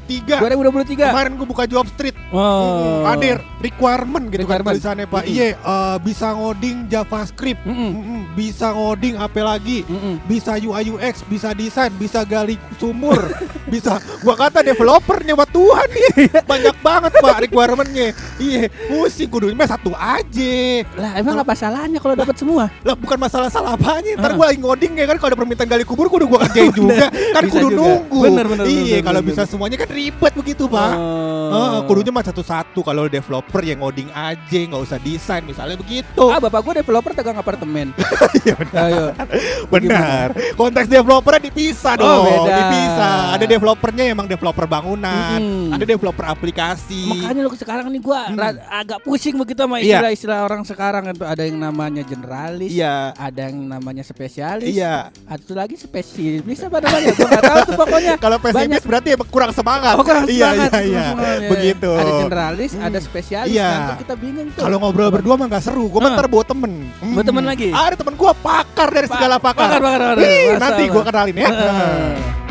Tiga 2023. Kemarin gue buka job street Oh. Hadir requirement gitu Requirement. kan tulisannya Pak. Iya eh, bisa ngoding JavaScript Mm-mm. Mm-mm. Bisa ngoding apa lagi Mm-mm. Bisa UI UX Bisa desain Bisa gali sumur Bisa Gua kata developernya Wah Tuhan nih Banyak banget Pak requirementnya Iya Pusing kudu mah satu aja Lah emang apa salahnya kalau dapat semua? lah bukan masalah salah apanya ntar Ah. gue lagi ngoding ya kan kalau ada permintaan gali kubur kudu gue kerjain juga kan Bisa kudu juga. nunggu Bener, bener, iya bener, kalau bener, bisa semuanya kan ribet begitu pak Oh. Heeh, kudunya mah satu-satu kalau developer yang ngoding aja nggak usah desain misalnya begitu. Ah, bapak gue developer tegang apartemen. Iya benar. Ayo. Benar. Konteks developernya dipisah Oh, dong, beda. dipisah. Ada developernya emang developer bangunan, Mm-mm. ada developer aplikasi. Makanya lu sekarang nih gua Hmm. agak pusing begitu sama Iya. istilah-istilah orang sekarang itu ada yang namanya generalis, Iya. ada yang namanya spesialis, Iya. ada lagi spesialis apa namanya? Gua nggak tahu tuh pokoknya. Kalau pesimis Banyak. berarti emang kurang semangat. Oh, kurang iya, semangat, iya, iya. iya. Begitu. Ada generalis, Hmm. ada spesialis. Iya. Nanti kita bingung tuh. Kalau ngobrol berdua mah gak seru, gue Ah. ntar bawa temen Hmm. Bawa temen lagi? Ada temen gue pakar dari Pa- segala pakar pakar, pakar, pakar. Masa Nanti gue kenalin ya Heeh.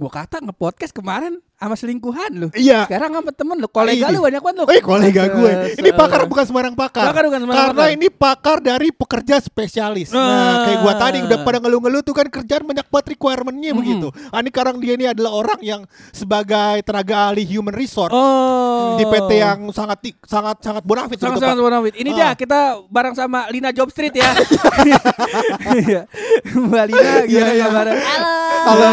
Gua kata nge-podcast kemarin sama selingkuhan lu. Iya Sekarang sama temen lu, kolega Ini. lu banyak banget lu. Eh kolega gue Ini pakar bukan sembarang pakar Pakar bukan sembarang Karena pakar. ini pakar dari pekerja spesialis Nah Ah. kayak gua tadi udah pada ngeluh-ngeluh tuh kan kerjaan banyak banget requirementnya Mm-mm. begitu Ah, Ini sekarang dia ini adalah orang yang sebagai tenaga ahli human resource Oh. Di PT yang sangat sangat sangat bonafit sangat sangat bonafit. Ini Ah. dia kita bareng sama Lina Job Street ya. Iya. Mbak Lina Iya, gimana iya. kabarnya? Halo. Halo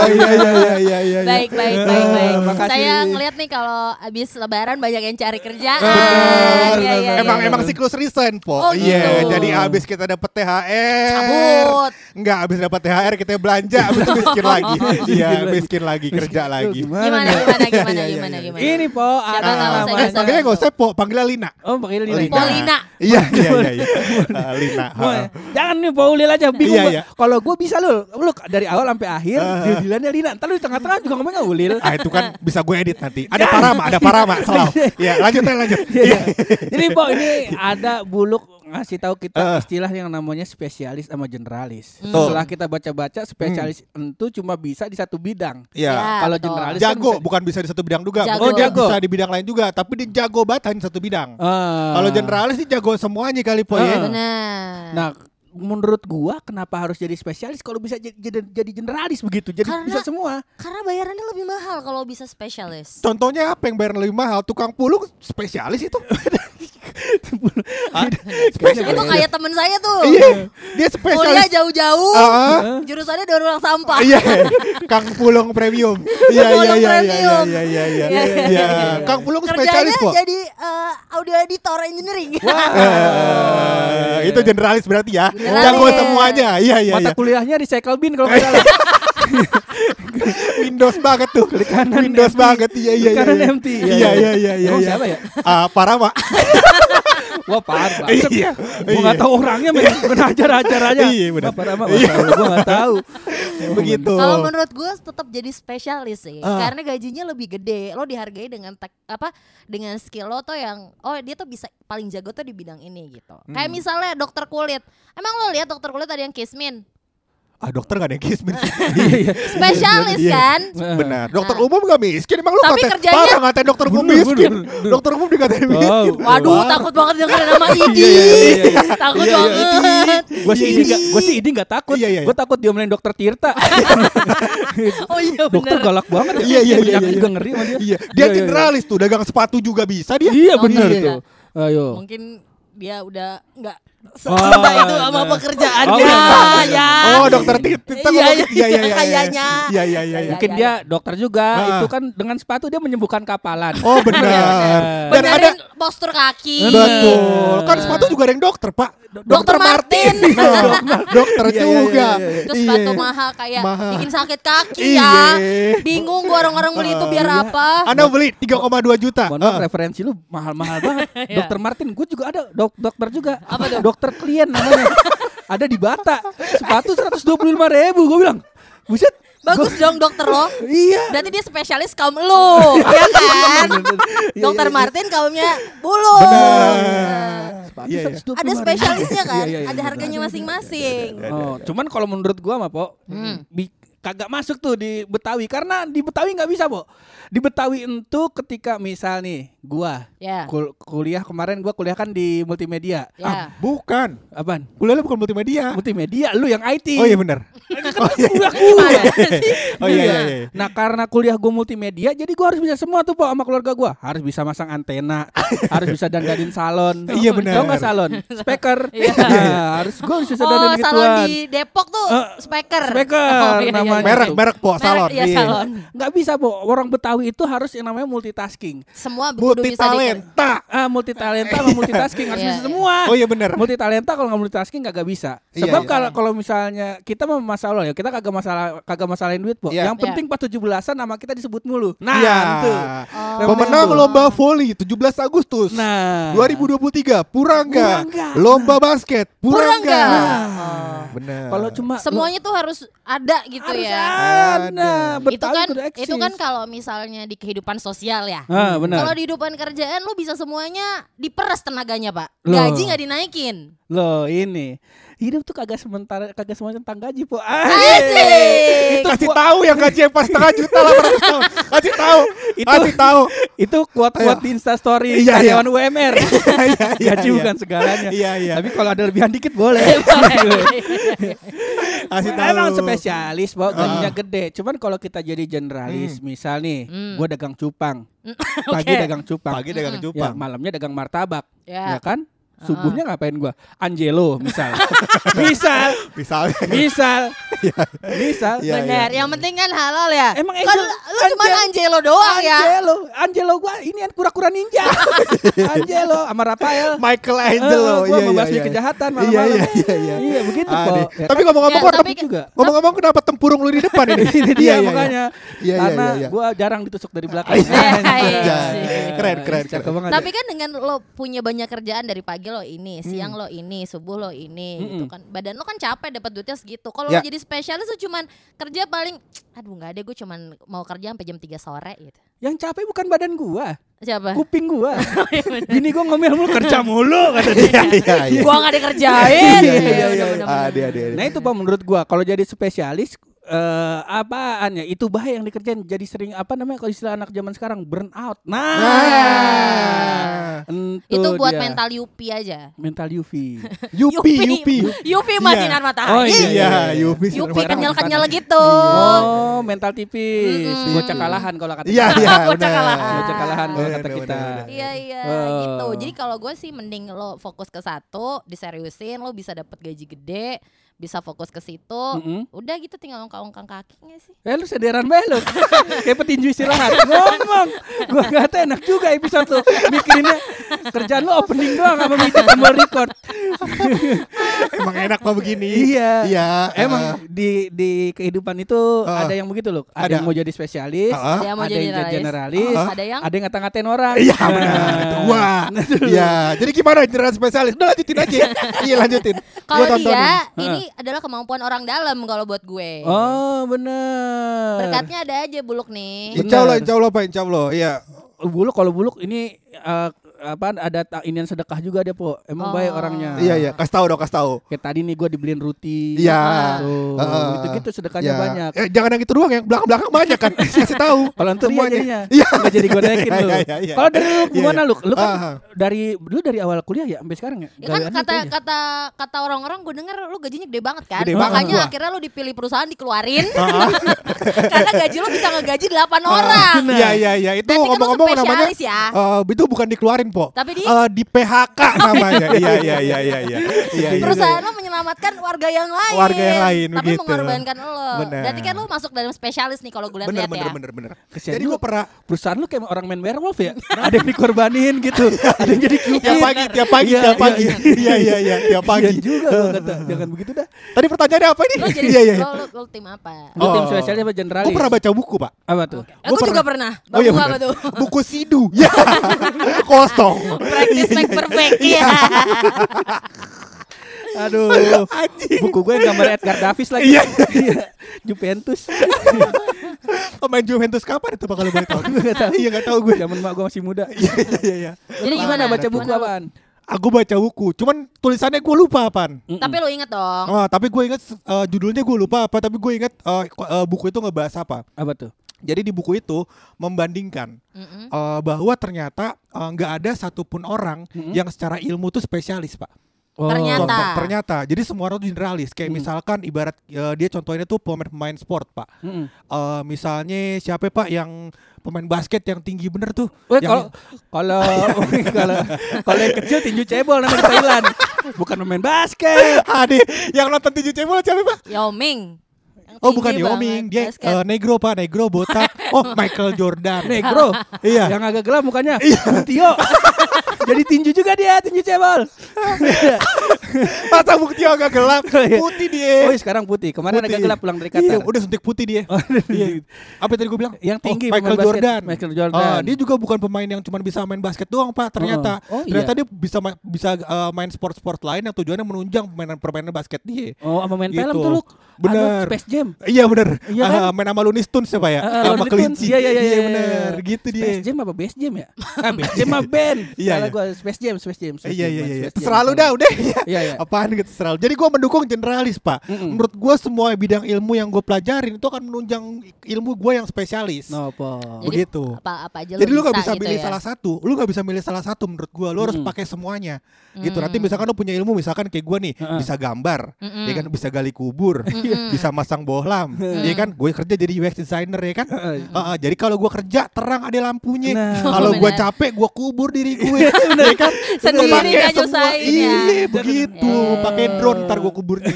Iya iya iya iya iya Baik, baik, baik, baik. makasih. Saya ngeliat nih kalau abis lebaran banyak yang cari kerjaan. Benar. Iya, iya, emang iya. emang siklus resign po. Oh, Iya, gitu. jadi abis kita dapat THR. Cabut. Enggak, abis dapat THR kita belanja, abis miskin lagi. Iya, miskin lagi, kerja lagi. Gimana? Gimana, gimana, gimana, Iya, iya, gimana, iya. Ini po Siapa ada tahu saya Ah, panggilnya usah po, panggilnya Lina. Oh, pakai Lina. Lina. Polina. Iya, iya, iya, iya. Ah, Lina. Ah. jangan nih Paulil aja bingung. Iya, gua. iya. Kalau gue bisa lu, lu dari awal sampai akhir Ah. dia bilangnya Lina. Entar lu di tengah-tengah juga ngomongnya Ulil. Ah itu kan bisa gue edit nanti. Ada parama, ada parama, selalu. Iya, lanjut ya, lanjut. Iya, iya. Jadi po ini ada buluk ngasih tahu kita Eh. istilah yang namanya spesialis sama generalis. Betul. Setelah kita baca-baca spesialis itu cuma bisa di satu bidang. Iya. Ya, Kalau betul. generalis kan Jago, bisa- bukan bisa di satu bidang juga. Jago. Dia jago. Bisa di bidang lain juga, tapi dia jago banget di satu bidang. Ah. Kalau generalis sih jago semuanya kali po ya. Ah. Benar. Nah, menurut gua kenapa harus jadi spesialis kalau bisa jadi, jadi, jadi generalis begitu? Jadi Karena- bisa semua. Karena bayarannya lebih mahal kalau bisa spesialis. Contohnya apa yang bayar lebih mahal? Tukang pulung spesialis itu. spesialis. Itu kayak temen saya tuh. Iya, dia Kuliah spesialis. jauh-jauh. Ah, Jurusannya daur ulang sampah. Iya, Kang Pulung Premium. Iya, iya, iya, iya, iya, iya, iya, Iya, iya. iya, Kang Pulung spesialis kok. jadi eh, audio editor engineering. Eh, itu generalis berarti ya. Generalis. Jago semuanya. Iya, iya, Mata iya. kuliahnya recycle bin kalau nggak salah. Windows banget tuh. kanan Windows empty. banget. Iya, iya, Klik kanan iya. empty. Iya, iya, iya, iya. Iya. siapa ya? Ah, Parama. Wah parah banget. Iya. Gua nggak tahu orangnya, men. Bukan ajar-ajar aja. Iya, benar. Parah. Iya. Gua nggak tahu. Begitu. Kalau menurut gue tetap jadi spesialis sih, Ah. karena gajinya lebih gede. Lo dihargai dengan tek, apa dengan skill lo tuh yang oh dia tuh bisa paling jago tuh di bidang ini gitu. Hmm. Kayak misalnya dokter kulit. Emang lo lihat dokter kulit ada yang kismin? Ah dokter gak ada yang miskin. Spesialis Iya. kan? Benar. Dokter Nah. umum gak miskin emang lu Tapi ngatain- kerjanya- parah ngatain dokter umum Bener, miskin. bener, bener. Dokter umum dikatain Wow. miskin. Waduh, takut banget dengerin nama Idi. Iya, iya, iya, iya. Takut Iya, iya, banget. Gue sih ini gak, gue sih ini gak takut. Iya, iya, iya. Gue takut diomelin dokter Tirta. Oh iya dokter bener. galak banget. ya. Iya, iya, iya, Aku iya. juga ngeri sama dia. Iya, dia generalis tuh, dagang sepatu juga bisa dia. Iya Oh, benar iya. tuh. Ayo. Mungkin dia udah nggak Oh, secinta itu sama nah. pekerjaannya. Oh, iya. ya. Oh, dokter Tirta Iya, iya, iya, iya, iya, kayaknya. Iya, iya, iya, iya. Mungkin iya, dia dokter juga. Ah. Itu kan dengan sepatu dia menyembuhkan kapalan. Oh, benar. Dan ada postur kaki. Betul. Kan sepatu juga ada yang dokter, Pak. Dokter Martin. Dokter Iya, iya, juga. iya, iya. Itu sepatu Iya. mahal kayak bikin sakit kaki Iya. ya. Bingung gua orang-orang beli itu biar Iya. apa. Anda beli 3,2 juta. Mohon referensi lu mahal-mahal banget. Iya. Dokter Martin, gue juga ada dok dokter juga. Apa tuh? Dokter klien namanya. ada di Bata. Sepatu 125 ribu. Gue bilang, buset. Bagus dong dokter lo. Iya. Berarti dia spesialis kaum lu, ya kan? Iya, Dokter iya, iya. Martin kaumnya bulu. Benar. Sepatu Iya, iya. 125 Ada spesialisnya kan? Iya, iya, iya, Ada harganya masing-masing. Oh, cuman kalau menurut gua mah, Po, Hmm. Kagak masuk tuh di Betawi karena di Betawi nggak bisa, Po. Di Betawi itu ketika misal nih, gua Ya. kul- kuliah kemarin gua kuliah kan di multimedia. Ya. Bukan. Apaan? Kuliahnya bukan multimedia. Multimedia, lu yang IT. Oh iya benar. Gimana sih? Oh iya iya iya. Nah karena kuliah gue multimedia Jadi gue harus bisa semua tuh Pak sama keluarga gue Harus bisa masang antena Harus bisa dandanin salon Iya, benar. Gak salon? Speaker Iya. Nah, Harus harus bisa Oh, dandanin salon di Depok tuh Eh, speaker. speaker Oh, iya, iya, namanya. iya. Merek merek po Merek, salon. Iya, salon. Gak bisa po Orang Betawi itu harus yang namanya multitasking Semua kudu Multi bisa diker. talenta. ah, Multi talenta sama multitasking Harus Iya, bisa iya. semua Oh iya benar. multi talenta kalau nggak multitasking kagak bisa. Iya, Sebab iya. kalau kalau misalnya kita mah masalah ya, kita kagak masalah kagak masalahin duit, Po. Iya. Yang penting pas 17-an nama kita disebut mulu. Nah, Iya. itu. Oh. Pemenang lomba voli 17 Agustus. Nah. 2023 Purangga. Purangga. Lomba basket Purangga. Purangga. Oh. Benar. Kalau cuma Semuanya tuh harus ada gitu harus ya. ada. Itu kan itu kan kalau misalnya di kehidupan sosial ya. Ah, benar. Kalau di kehidupan kerjaan lu bisa semuanya diperes tenaganya, Pak. Loh. Gaji nggak dinaikin. Loh, ini. Hidup tuh kagak sementara kagak semua tentang gaji, Po. Asik. kasih tahu yang gaji pas setengah juta lah tahun. Kasih tahu. Itu- Kasih tahu. Itu kuat-kuat di Insta story Iya, iya. karyawan UMR. iya, Gaji iya. bukan segalanya. Iya, iya. Tapi kalau ada lebihan dikit boleh. Kasih tahu. Emang spesialis, Bo, gajinya Ah. gede. Cuman kalau kita jadi generalis, misal nih, Hmm. gua dagang cupang. Oke. Pagi dagang cupang. Pagi dagang Ya, cupang. malamnya dagang martabak. Ya. Ya kan? Subuhnya ngapain gua? Angelo misal. misal, Misalnya. misal. misal. Iya, Bener, yang penting kan halal ya. Emang kan Angel- lu cuma Angel- Angelo doang ya. Angelo, Angelo gua ini kan kura-kura ninja. Angelo sama Rafael. Michael Eh, Angelo. gua Iya, iya, membasmi iya. kejahatan Iya, malam-malam. iya, iya, iya. Iya, begitu Ah, kok. deh. Ya Tapi kan? ngomong-ngomong Ya, tapi- juga. ngomong-ngomong kenapa tempurung lu di depan ini? ini dia Iya, iya, makanya. Iya, iya, Karena iya, iya. gua jarang ditusuk dari belakang. Iya, iya. Keren, keren, Cakep keren. banget. Tapi kan dengan lo punya banyak kerjaan dari pagi lo ini, siang lo ini, subuh lo ini gitu Mm-mm. kan. Badan lo kan capek dapat duitnya segitu. Kalau Ya. lo jadi spesialis lo cuman kerja paling aduh nggak ada gue cuman mau kerja sampai jam 3 sore gitu. Yang capek bukan badan gua, Siapa? kuping gua. Bini gua ngomel mulu kerja mulu kata dia. Iya, iya, iya. gua nggak dikerjain. Iya, iya, iya, iya. Ah. Nah itu pak menurut gua kalau jadi spesialis eh apaan ya itu bahaya yang dikerjain jadi sering apa namanya kalau istilah anak zaman sekarang burn out. Nah, Nah. itu, Itu buat dia. mental Yupi aja. mental. Yupi, Yupi. Yupi mah Iya. sinar matahari. Oh, iya. Iya, Yupi. Yupi Sekarang kenyal-kenyal gitu. Oh, mental tipis. Mm-mm. Bocah kalahan kalau kata Iya, kita. iya, Bocah kalahan. Bocah kalahan kalau kata kita. Iya iya Oh. gitu. Jadi kalau gue sih mending lo fokus ke satu, diseriusin, lo bisa dapat gaji gede, bisa fokus ke situ. Mm-mm. Udah gitu tinggal ongkang-ongkang kaki nggak sih? Eh lu sederan banget lu Kayak petinju istirahat Ngomong Gua kata enak juga episode lu Mikirinnya Kerjaan lu opening doang Sama meeting tombol record Emang enak pak begini. Iya Iya. Emang di di kehidupan itu Ah. ada yang begitu loh. Ada, Ada. yang mau jadi spesialis, ah. Ada yang mau ada jadi yang jadi generalis, generalis, ada yang ada yang ngata-ngatain orang. Iya benar. Itu gua. Nah, Iya. Jadi gimana generasi spesialis? Udah lanjutin aja. Iya lanjutin. Gua kalau dia ini adalah kemampuan orang dalam kalau buat gue. Oh bener. Berkatnya ada aja buluk nih. Insya Allah, Benar. insya Allah pak, insya Allah. Iya. buluk kalau buluk ini eh, apa ada inian sedekah juga dia po. Emang Oh. baik orangnya. Iya iya, kasih tahu dong, kasih tahu. Kayak tadi nih gue dibeliin roti. Iya. Tuh, Heeh. gitu-gitu sedekahnya Ya. banyak. Eh, jangan yang itu doang, yang belakang-belakang banyak kan. Kasih tahu. Kalau iya semuanya. jadinya Iya. Nggak jadi gue naikin Iya, lu. iya, iya, iya. Kalau dari lu gimana lu? Lu kan Ah. dari lu dari awal kuliah ya sampai sekarang ya? Ya kan kata itu kata kata orang-orang gue denger lu gajinya gede banget kan. Gede banget Makanya gua. akhirnya lu dipilih perusahaan dikeluarin. Karena gaji lu bisa ngegaji 8 orang. Iya iya iya, itu lu ngomong-ngomong namanya ya. eh, itu bukan dikeluarin, Po. Tapi di- Eh, di PHK namanya. Iya iya iya iya iya. Iya, iya. Perusahaan lo menyelamatkan warga yang lain. Warga yang lain, Tapi begitu. mengorbankan lo. Benar. Berarti kan lo masuk dalam spesialis nih kalau gue Bener lihat bener ya. bener bener. Kesian Jadi gue pernah Perusahaan lu kayak orang main werewolf ya? ada yang dikorbanin gitu. ada yang jadi cupid. tiap pagi tiap pagi Iya, tiap iya, pagi. iya. Iya iya iya tiap pagi. Kesian juga gua kata. Jangan begitu dah. Tadi pertanyaannya apa nih? Lo jadi Iya iya. iya. lo, lo, lo tim apa? Lu tim Oh. spesialis apa generalis? Gue pernah baca buku, Pak. Apa tuh? Aku Gua juga pernah. Oh iya apa bener. tuh? Buku Sidu. Ya. Kosong. Practice make perfect. Iya. Aduh. Buku gue yang gambar Edgar Davis lagi. Iya. Iya. Juventus. Pemain Juventus kapan itu Pak kalau boleh tahu? Nggak tahu. Iya enggak tahu gue. Zaman mak gue masih muda. Iya iya iya. Jadi Gimana baca buku apaan? Aku baca buku, cuman tulisannya gue lupa apaan. Tapi lo inget dong. Oh, tapi gue inget eh, judulnya gue lupa apa, tapi gue inget eh, ko- eh, buku itu ngebahas apa. Apa tuh? Jadi di buku itu membandingkan Mm-mm. eh, bahwa ternyata nggak ada satupun orang Mm-mm. yang secara ilmu tuh spesialis, Pak. Oh. Ternyata. Contoh, ternyata. Jadi semua orang tuh generalis. Kayak Hmm. misalkan ibarat eh, dia contohnya tuh pemain-pemain sport, Pak. Mm-mm. Eh, misalnya siapa Pak yang pemain basket yang tinggi bener tuh? Weh Yang- kalau kalau kalau kalau yang kecil tinju cebol namanya di Thailand. Bukan pemain basket. Ade, yang nonton tinju cebol siapa Pak? Yao Ming. Yang Oh bukan tinggi Yao Ming, banget, dia basket. eh, negro Pak, negro botak. Oh Michael Jordan. Negro. Iya. Yang agak gelap mukanya. Tio. Jadi tinju juga dia, tinju cebol. Masa bukti agak gelap, Iya. putih dia. Oh, sekarang putih. Kemarin Putih. agak gelap pulang dari Iya, Qatar. udah suntik putih dia. Oh, Iya. Apa tadi gue bilang? Yang tinggi oh, Michael. Jordan. Michael Jordan. Ah, dia juga bukan pemain yang cuma bisa main basket doang, Pak. Ternyata. Oh, oh, ternyata iya. dia bisa ma- bisa eh, main sport-sport lain yang tujuannya menunjang permainan permainan basket dia. Oh, sama main Gitu. film tuh lu. Bener. Anu, Space Jam. Iya bener. Iya kan? main sama Looney Tunes siapa ya? Ah, sama kelinci. Iya, iya, iya, iya. bener. Gitu dia. Space Jam apa Base Jam ya? Ah, Base Jam mah band. Iya, Salah iya. gua Space Jam, Space Jam. Space Iya iya iya. Terserah lu dah udah. Iya, iya. Apaan gitu terserah. Jadi gua mendukung generalis, Pak. Mm-mm. Menurut gua semua bidang ilmu yang gue pelajarin itu akan menunjang ilmu gua yang spesialis. No, po. Jadi Begitu. apa apa aja Jadi lu nggak bisa gitu milih ya. salah satu, lu nggak bisa milih salah satu menurut gua. Lu harus pakai semuanya, gitu. Nanti Mm. misalkan lu punya ilmu, misalkan kayak gua nih, bisa gambar, ya kan, bisa gali kubur, Bisa masang bohlam, ya kan. Gue kerja jadi UX designer ya kan. Heeh. Heeh, jadi kalau gua kerja terang ada lampunya. Nah. kalau gua Bener. capek, gua kubur diri gue, ya kan. Sendiri nggak semua- nyusahin ya. Iya, begitu. Iya. Pakai drone ntar gua kuburnya.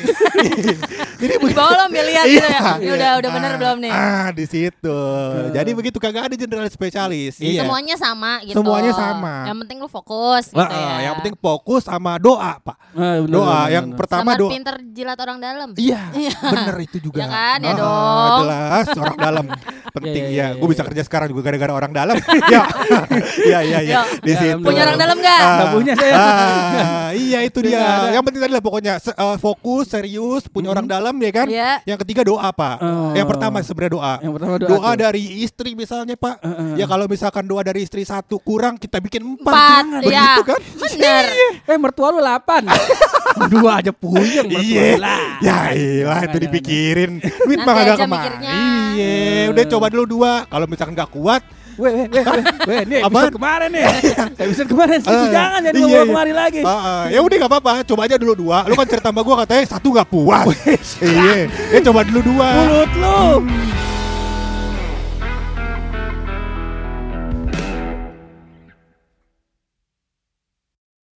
jadi Di bawah lo lihat gitu ya. Iya. Ini udah udah bener Ah, belum nih? Ah, di situ. Jadi begitu kagak ada generalis spesialis. Iya. Semuanya sama gitu. Semuanya sama. Yang penting lu fokus gitu ya. yang penting fokus sama doa, Pak. Bener, Doa yang pertama Sama doa. pinter jilat orang dalam. Iya, bener itu juga. Ya kan, ya dong. Jelas orang dalam penting Iya, ya. iya, iya, Gue bisa iya. kerja sekarang juga gara-gara orang dalam. ya, iya iya iya. Di Ya, situ. Punya orang dalam nggak? Ah, Nggak punya saya. ah, iya itu dia. Yang penting tadi lah pokoknya eh, fokus, serius, punya orang dalam ya kan. Iya. Yang ketiga doa pak. Oh. Yang pertama sebenarnya doa. Yang pertama doa. Dari istri misalnya pak. Heeh. Ya kalau misalkan doa dari istri satu kurang kita bikin empat. Empat, Begitu ya. kan? Bener. Eh mertua lu 8 Dua aja puyeng mertua Iya. lah. Ya iyalah itu dipikirin. Duit Nanti mah kagak ke mana. Iya, udah coba dulu dua. Kalau misalkan nggak kuat, Weh, weh, weh, weh, Apaan? episode kemarin nih. episode kemarin sih Eh, jangan jadi iya, iya. kemari lagi. ah, ah, ya udah nggak apa-apa. Coba aja dulu dua. Lu kan cerita sama gua katanya satu nggak puas. iya, ya coba dulu dua. Mulut lu.